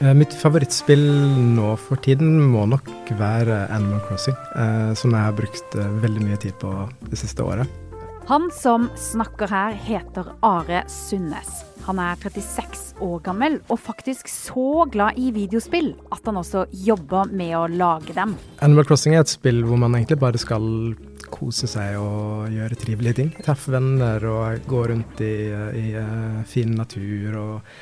Eh, mitt favorittspill nå for tiden må nok være Animal Crossing, eh, som jeg har brukt eh, veldig mye tid på det siste året. Han som snakker her, heter Are Sundnes. Han er 36 år gammel og faktisk så glad i videospill at han også jobber med å lage dem. Animal Crossing er et spill hvor man egentlig bare skal kose seg og gjøre trivelige ting. Treffe venner og gå rundt i, i fin natur og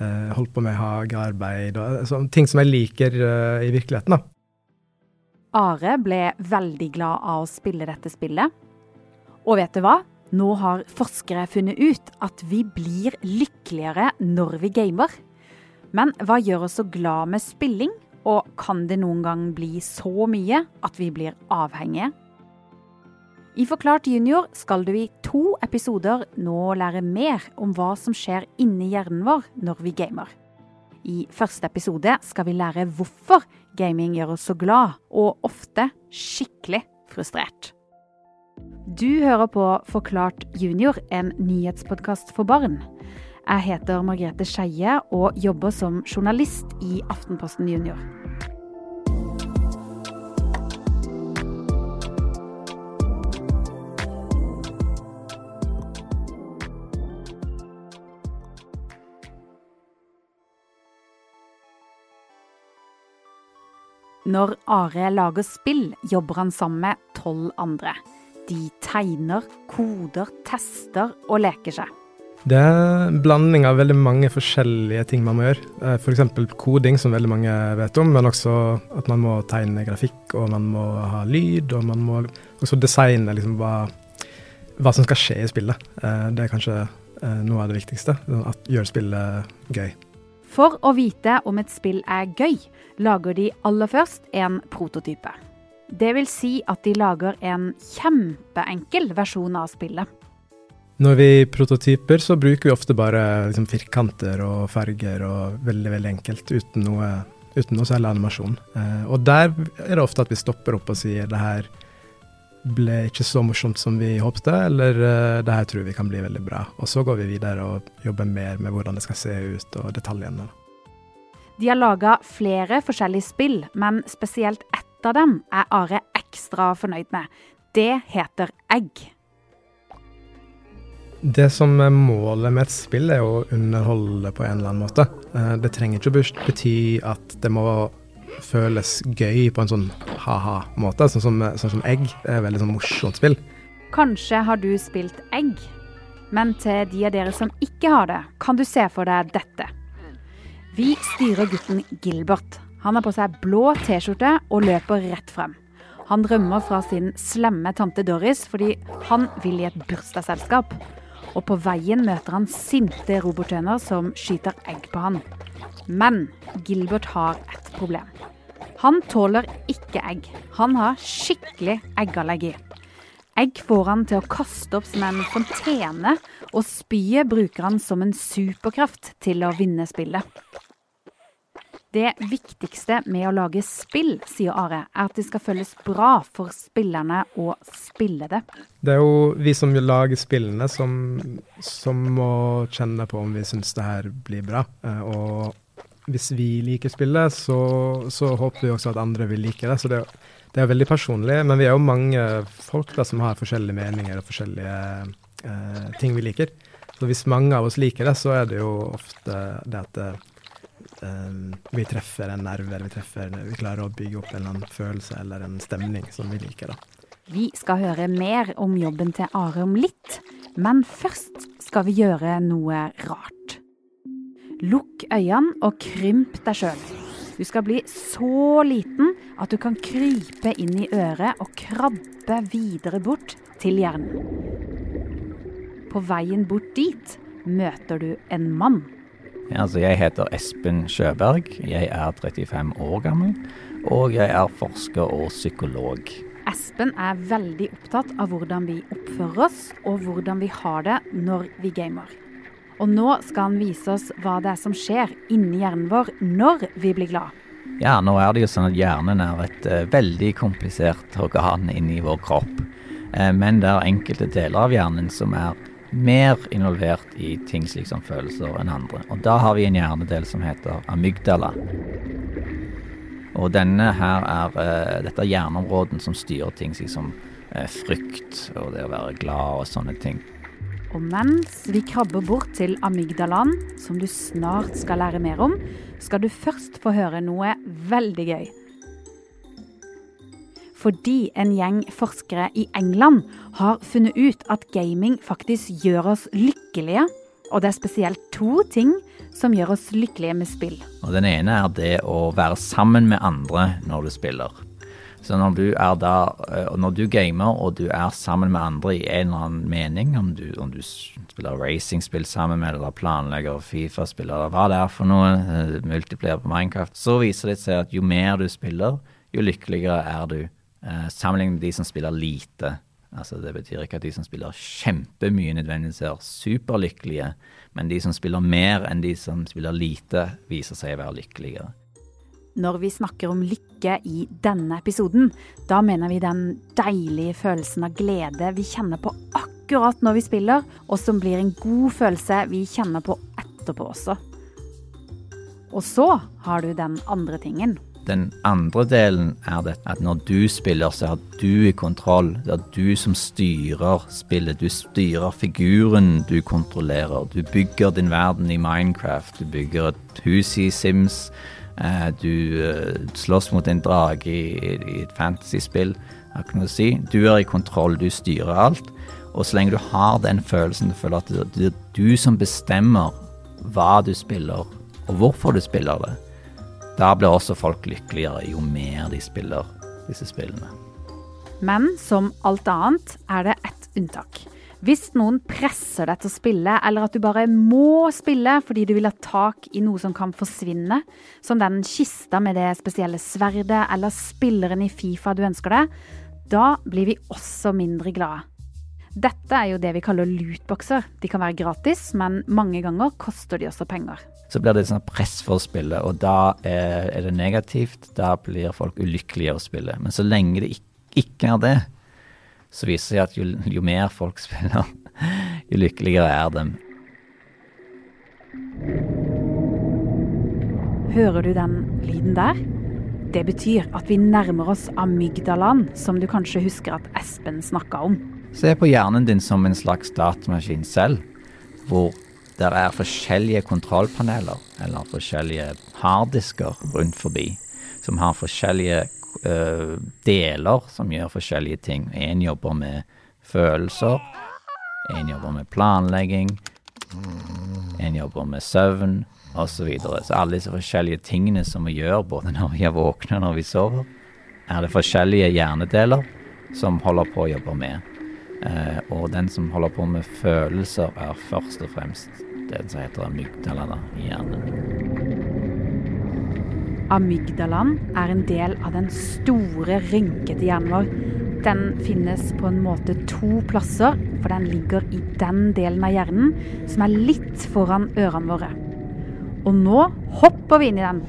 uh, holde på med hagearbeid og uh, ting som jeg liker i virkeligheten. da. Are ble veldig glad av å spille dette spillet. Og vet du hva? Nå har forskere funnet ut at vi blir lykkeligere når vi gamer. Men hva gjør oss så glad med spilling? Og kan det noen gang bli så mye at vi blir avhengige? I Forklart junior skal du i to episoder nå lære mer om hva som skjer inni hjernen vår når vi gamer. I første episode skal vi lære hvorfor gaming gjør oss så glad, og ofte skikkelig frustrert. Du hører på Forklart junior, en nyhetspodkast for barn. Jeg heter Margrethe Skeie og jobber som journalist i Aftenposten Junior. Når Are lager spill, jobber han sammen med tolv andre. De tegner, koder, tester og leker seg. Det er en blanding av veldig mange forskjellige ting man må gjøre. F.eks. koding, som veldig mange vet om, men også at man må tegne grafikk, og man må ha lyd, og man må også designe liksom hva, hva som skal skje i spillet. Eh, det er kanskje eh, noe av det viktigste. At gjør spillet gøy. For å vite om et spill er gøy, lager de aller først en prototype. Det vil si at de lager en kjempeenkel versjon av spillet. Når vi prototyper, så bruker vi ofte bare liksom, firkanter og farger og veldig, veldig enkelt, uten noe, uten noe særlig animasjon. Eh, og der er det ofte at vi stopper opp og sier det her ble ikke så morsomt som vi håpte, eller uh, det her tror vi kan bli veldig bra. Og så går vi videre og jobber mer med hvordan det skal se ut og detaljene. De har laga flere forskjellige spill, men spesielt ett av dem er Are ekstra fornøyd med. Det heter Egg. Det som er målet med et spill, er å underholde på en eller annen måte. Eh, det trenger ikke å bety at det må føles gøy på en sånn ha-ha-måte. Sånn, som, sånn som Egg er et veldig sånn morsomt spill. Kanskje har du spilt Egg, men til de av dere som ikke har det, kan du se for deg dette. Vi styrer gutten Gilbert. Han har på seg blå T-skjorte og løper rett frem. Han rømmer fra sin slemme tante Doris fordi han vil i et bursdagsselskap. Og på veien møter han sinte robotøner som skyter egg på han. Men Gilbert har et problem. Han tåler ikke egg. Han har skikkelig eggallergi. Egg får han til å kaste opp som en fontene, og spyet bruker han som en superkraft til å vinne spillet. Det viktigste med å lage spill, sier Are, er at det skal føles bra for spillerne å spille det. Det er jo vi som lager spillene som, som må kjenne på om vi syns det her blir bra. Eh, og hvis vi liker spillet, så, så, håper vi også at andre vil like det. Så det, det, er veldig personlig. Men vi er jo mange folk da, som har forskjellige meninger og forskjellige eh, ting vi liker. Så hvis mange av oss liker det, så er det jo ofte det at eh, vi treffer en nerve, vi, vi klarer å bygge opp en eller annen følelse eller en stemning som vi liker. da. Vi skal høre mer om jobben til Are om litt, men først skal vi gjøre noe rart. Lukk øynene og krymp deg sjøl. Du skal bli så liten at du kan krype inn i øret og krabbe videre bort til hjernen. På veien bort dit møter du en mann. Ja, altså jeg heter Espen Sjøberg. Jeg er 35 år gammel, og jeg er forsker og psykolog. Espen er veldig opptatt av hvordan vi oppfører oss, og hvordan vi har det når vi gamer. Og nå skal han vise oss hva det er som skjer inni hjernen vår når vi blir glad. Ja, nå er det jo sånn at hjernen er et uh, veldig komplisert organ inni vår kropp. Uh, men det er enkelte deler av hjernen som er mer involvert i ting slik som følelser enn andre. Og da har vi en hjernedel som heter amygdala. Og denne her er uh, dette er hjerneområden som styrer ting slik som frykt og det å være glad og sånne ting. Og mens vi krabber bort til amygdalaen, som du snart skal lære mer om, skal du først få høre noe veldig gøy. Fordi en gjeng forskere i England har funnet ut at gaming faktisk gjør oss lykkelige. Og det er spesielt to ting som gjør oss lykkelige med spill. Og Den ene er det å være sammen med andre når du spiller. Så når du er da, eh, når du gamer og du er sammen med andre i en eller annen mening, om du, om du spiller racingspill sammen med eller planlegger Fifa-spill eller hva det er for noe, multiplier på Minecraft, så viser det seg at jo mer du spiller, jo lykkeligere er du. Eh, sammenlignet med de som spiller lite. Altså Det betyr ikke at de som spiller kjempemye nødvendigvis er superlykkelige, men de som spiller mer enn de som spiller lite, viser seg å være lykkeligere. Når vi snakker om lykke i denne episoden, da mener vi den deilige følelsen av glede vi kjenner på akkurat når vi spiller, og som blir en god følelse vi kjenner på etterpå også. Og så har du den andre tingen. Den andre delen er det at når du spiller, så er du i kontroll. Det er du som styrer spillet. Du styrer figuren du kontrollerer. Du bygger din verden i Minecraft. Du bygger et hus i Sims. Eh, du eh, slåss mot en drage i, et fantasyspill. Si. Du er i kontroll, du styrer alt. Og så lenge du har den følelsen, du føler at det er du som bestemmer hva du spiller, og hvorfor du spiller det, da blir også folk lykkeligere jo mer de spiller disse spillene. Men som alt annet er det ett unntak. Hvis noen presser deg til å spille, eller at du bare må spille fordi du vil ha tak i noe som kan forsvinne, som den kista med det spesielle sverdet eller spilleren i Fifa du ønsker deg, da blir vi også mindre glade. Dette er jo det vi kaller lootboxer. De kan være gratis, men mange ganger koster de også penger. Så blir det sånn press for å spille, og da er det negativt. Da blir folk ulykkelige av å spille. Men så lenge det ikke er det, så viser det seg at jo, jo mer folk spiller, jo lykkeligere er de. Hører du den lyden der? Det betyr at vi nærmer oss amygdalaen, som du kanskje husker at Espen snakka om. Se på hjernen din som en slags datamaskin selv, hvor det er forskjellige kontrollpaneler, eller forskjellige harddisker rundt forbi, som har forskjellige uh, deler som gjør forskjellige ting. En jobber med følelser, en jobber med planlegging, en jobber med søvn osv. Så, videre. så alle disse forskjellige tingene som vi gjør både når vi er våkne og når vi sover, er det forskjellige hjernedeler som holder på å jobbe med. Uh, og den som holder på med følelser, er først og fremst det som heter amygdala i hjernen. Amygdalaen er en del av den store, rynkete hjernen vår. Den finnes på en måte to plasser, for den ligger i den delen av hjernen som er litt foran ørene våre. Og nå hopper vi inn i den.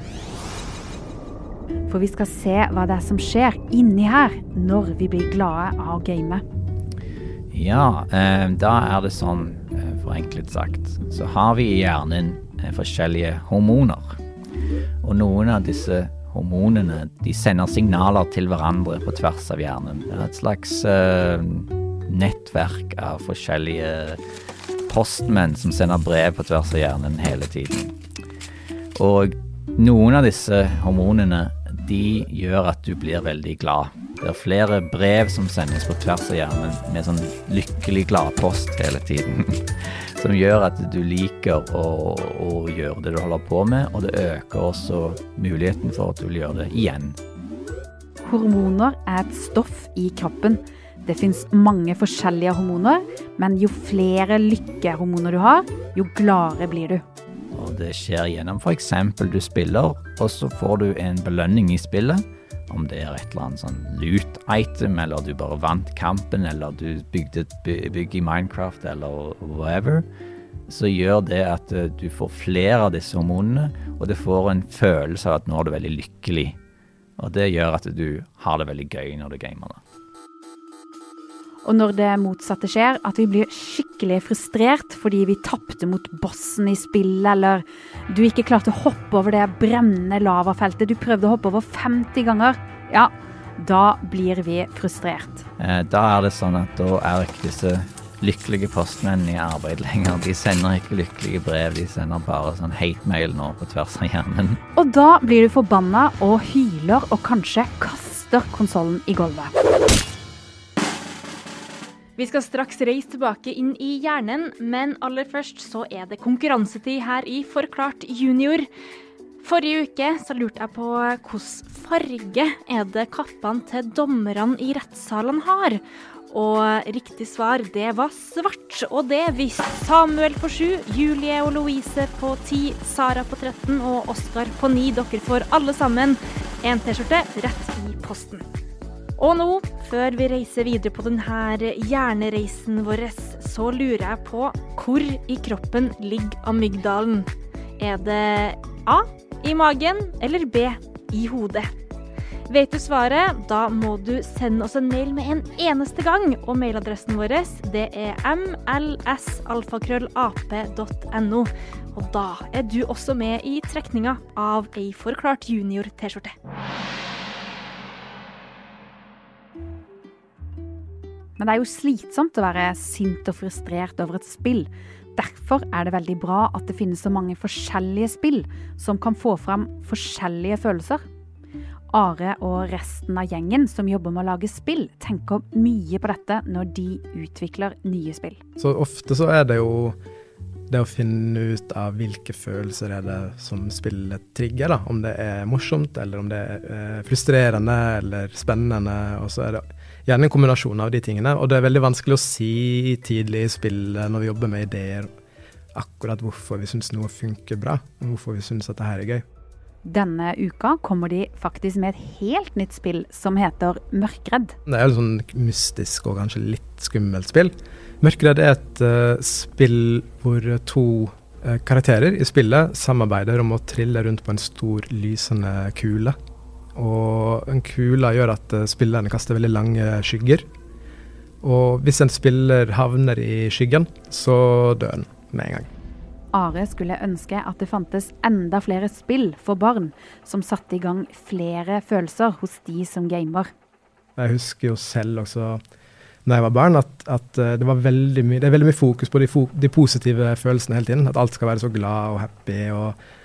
For vi skal se hva det er som skjer inni her når vi blir glade av å game. Ja, eh, da er det sånn, eh, forenklet sagt, så har vi i hjernen eh, forskjellige hormoner. Og noen av disse hormonene de sender signaler til hverandre på tvers av hjernen. Er et slags uh, nettverk av forskjellige postmenn som sender brev på tvers av hjernen hele tiden. Og noen av disse hormonene de gjør at du blir veldig glad. Det er flere brev som sendes på tvers av hjernen med sånn lykkelig gladpost hele tiden. som gjør at du liker å, å, gjøre det du holder på med, og det øker også muligheten for at du vil gjøre det igjen. Hormoner er et stoff i kroppen. Det fins mange forskjellige hormoner, men jo flere lykkehormoner du har, jo gladere blir du. Og det skjer gjennom f.eks. du spiller, og så får du en belønning i spillet om det er et eller annet sånn loot-item, eller du bare vant kampen, eller du bygde et bygg i Minecraft, eller whatever, så gjør det at eh, du får flere av disse hormonene, og du får en følelse av at nå er du veldig lykkelig. Og det gjør at du har det veldig gøy når du gamer. det. Og når det motsatte skjer, at vi blir skikkelig frustrert fordi vi tapte mot bossen i spillet, eller du ikke klarte å hoppe over det brennende lavafeltet du prøvde å hoppe over 50 ganger, ja, da blir vi frustrert. Eh, da er det sånn at da er ikke disse lykkelige postmennene i arbeid lenger. De sender ikke lykkelige brev, de sender bare sånn hate-mail nå på tvers av hjernen. Og da blir du forbanna og hyler og kanskje kaster konsollen i gulvet. Vi skal straks reise tilbake inn i hjernen, men aller først så er det konkurransetid her i Forklart junior. Forrige uke så lurte jeg på hvilken farge er det kappene til dommerne i rettssalene har. Og riktig svar, det var svart. Og det visste Samuel på sju, Julie og Louise på ti, Sara på 13 og Oskar på ni. Dere får alle sammen en T-skjorte rett i posten. Og nå, før vi reiser videre på denne hjernereisen vår, så lurer jeg på hvor i kroppen ligger amygdalen? Er det A i magen eller B i hodet? Vet du svaret, da må du sende oss en mail med en eneste gang. Og mailadressen vår det er mlsalfakrøllap.no. Og da er du også med i trekninga av ei Forklart junior-T-skjorte. Men det er jo slitsomt å være sint og frustrert over et spill. Derfor er det veldig bra at det finnes så mange forskjellige spill som kan få fram forskjellige følelser. Are og resten av gjengen som jobber med å lage spill, tenker mye på dette når de utvikler nye spill. Så ofte så er det jo det å finne ut av hvilke følelser er det som spillet trigger. da, Om det er morsomt, eller om det er eh, frustrerende eller spennende. og så er det gjerne en kombinasjon av de tingene. Og det er veldig vanskelig å si tidlig i spillet når vi jobber med ideer, akkurat hvorfor vi syns noe funker bra, og hvorfor vi syns at det her er gøy. Denne uka kommer de faktisk med et helt nytt spill som heter Mørkredd. Det er jo sånn mystisk og kanskje litt skummelt spill. Mørkredd er et uh, spill hvor to uh, karakterer i spillet samarbeider om å trille rundt på en stor, lysende kule. Og en kule gjør at uh, spillerne kaster veldig lange skygger. Og hvis en spiller havner i skyggen, så dør den med en gang. Are skulle ønske at det fantes enda flere spill for barn som satte i gang flere følelser hos de som gamer. Jeg husker jo selv også da jeg var barn, at, at det, var veldig mye, det er veldig mye fokus på de, de, positive følelsene hele tiden. At alt skal være så glad og happy. og eh,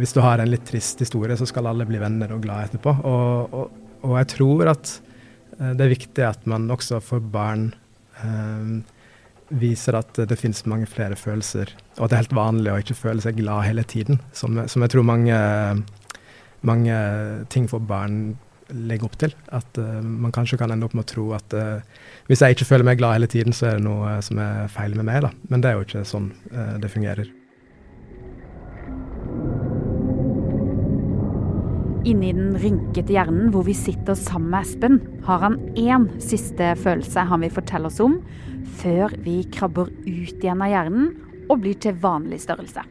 Hvis du har en litt trist historie, så skal alle bli venner og glad etterpå. Og, og, og jeg tror at eh, det er viktig at man også for barn eh, viser at det finnes mange flere følelser, og at det er helt vanlig å ikke føle seg glad hele tiden, som, som jeg tror mange, mange, ting for barn legger opp til. At eh, man kanskje kan ende opp med å tro at eh, hvis jeg ikke føler meg glad hele tiden, så er det noe som er feil med meg. Da. Men det er jo ikke sånn det fungerer. Inni den rynkete hjernen hvor vi sitter sammen med Espen, har han én siste følelse han vil fortelle oss om, før vi krabber ut igjen av hjernen og blir til vanlig størrelse.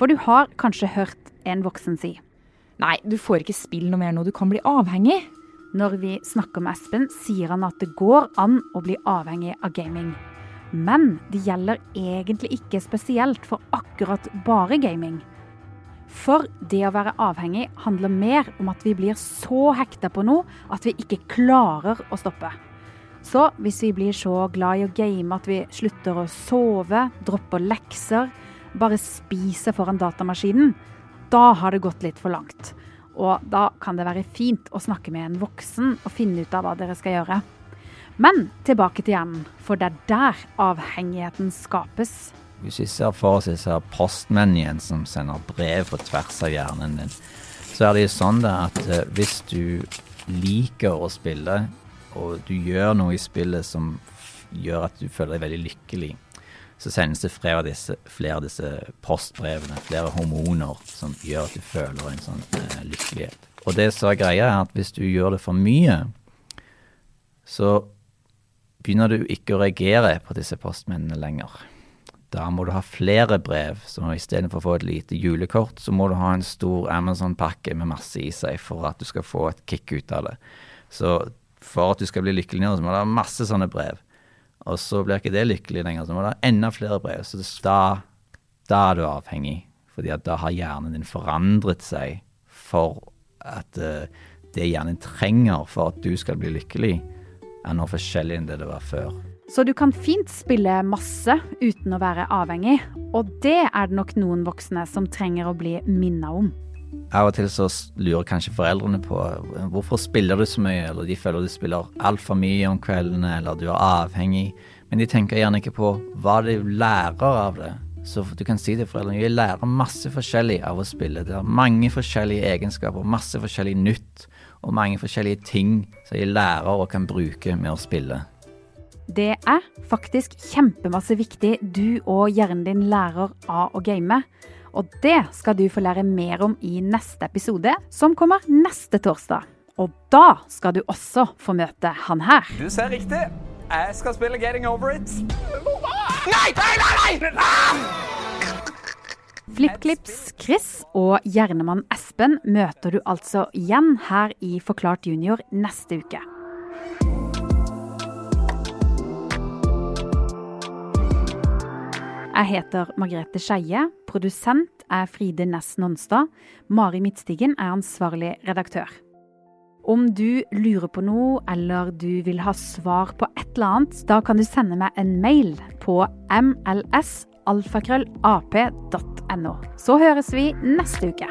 For du har kanskje hørt en voksen si Nei, du får ikke spille noe mer nå, du kan bli avhengig. Når vi snakker med Espen, sier han at det går an å bli avhengig av gaming. Men det gjelder egentlig ikke spesielt for akkurat bare gaming. For det å være avhengig handler mer om at vi blir så hekta på noe at vi ikke klarer å stoppe. Så hvis vi blir så glad i å game at vi slutter å sove, dropper lekser, bare spiser foran datamaskinen, da har det gått litt for langt. Og da kan det være fint å snakke med en voksen og finne ut av hva dere skal gjøre. Men tilbake til hjernen, for det er der avhengigheten skapes. Hvis vi ser for oss disse postmennene som sender brev på tvers av hjernen din, så er det jo sånn at eh, hvis du liker å spille, og du gjør noe i spillet som gjør at du føler deg veldig lykkelig, så sendes det flere av disse, flere av disse postbrevene, flere hormoner, som gjør at du føler en sånn eh, lykkelighet. Og det som er greia, er at hvis du gjør det for mye, så begynner du ikke å reagere på disse postmennene lenger. Da må du ha flere brev, så istedenfor å få et lite julekort, så må du ha en stor Amazon-pakke med masse i seg for at du skal få et kick ut av det. Så for at du skal bli lykkelig nå, så må du ha masse sånne brev. Og så blir ikke det lykkelig lenger, så må du ha enda flere brev. Så da, da er du avhengig, fordi da har hjernen din forandret seg for at uh, det hjernen trenger for at du skal bli lykkelig, er noe forskjellig enn det det var før. Så du kan fint spille masse uten å være avhengig, og det er det nok noen voksne som trenger å bli minna om. Av og til så lurer kanskje foreldrene på hvorfor spiller du så mye, eller de føler du spiller altfor mye om kveldene, eller du er avhengig, men de tenker gjerne ikke på hva de lærer av det. Så du kan si til foreldrene jeg lærer masse forskjellig av å spille. Det er mange forskjellige egenskaper, masse forskjellig nytt, og mange forskjellige ting som jeg lærer og kan bruke med å spille. Det er faktisk kjempemasse viktig du og hjernen din lærer av å game. Og det skal du få lære mer om i neste episode, som kommer neste torsdag. Og da skal du også få møte han her. Du ser riktig. Jeg skal spille Getting Over It. Nei, nei, nei! nei! FlippKlips Chris og Hjernemann Espen møter du altså igjen her i Forklart junior neste uke. Jeg heter Margrethe Skeie. Produsent er Fride Næss Nonstad. Mari Midtstigen er ansvarlig redaktør. Om du lurer på noe, eller du vil ha svar på et eller annet, da kan du sende meg en mail på mlsalfakrøllap.no. Så høres vi neste uke.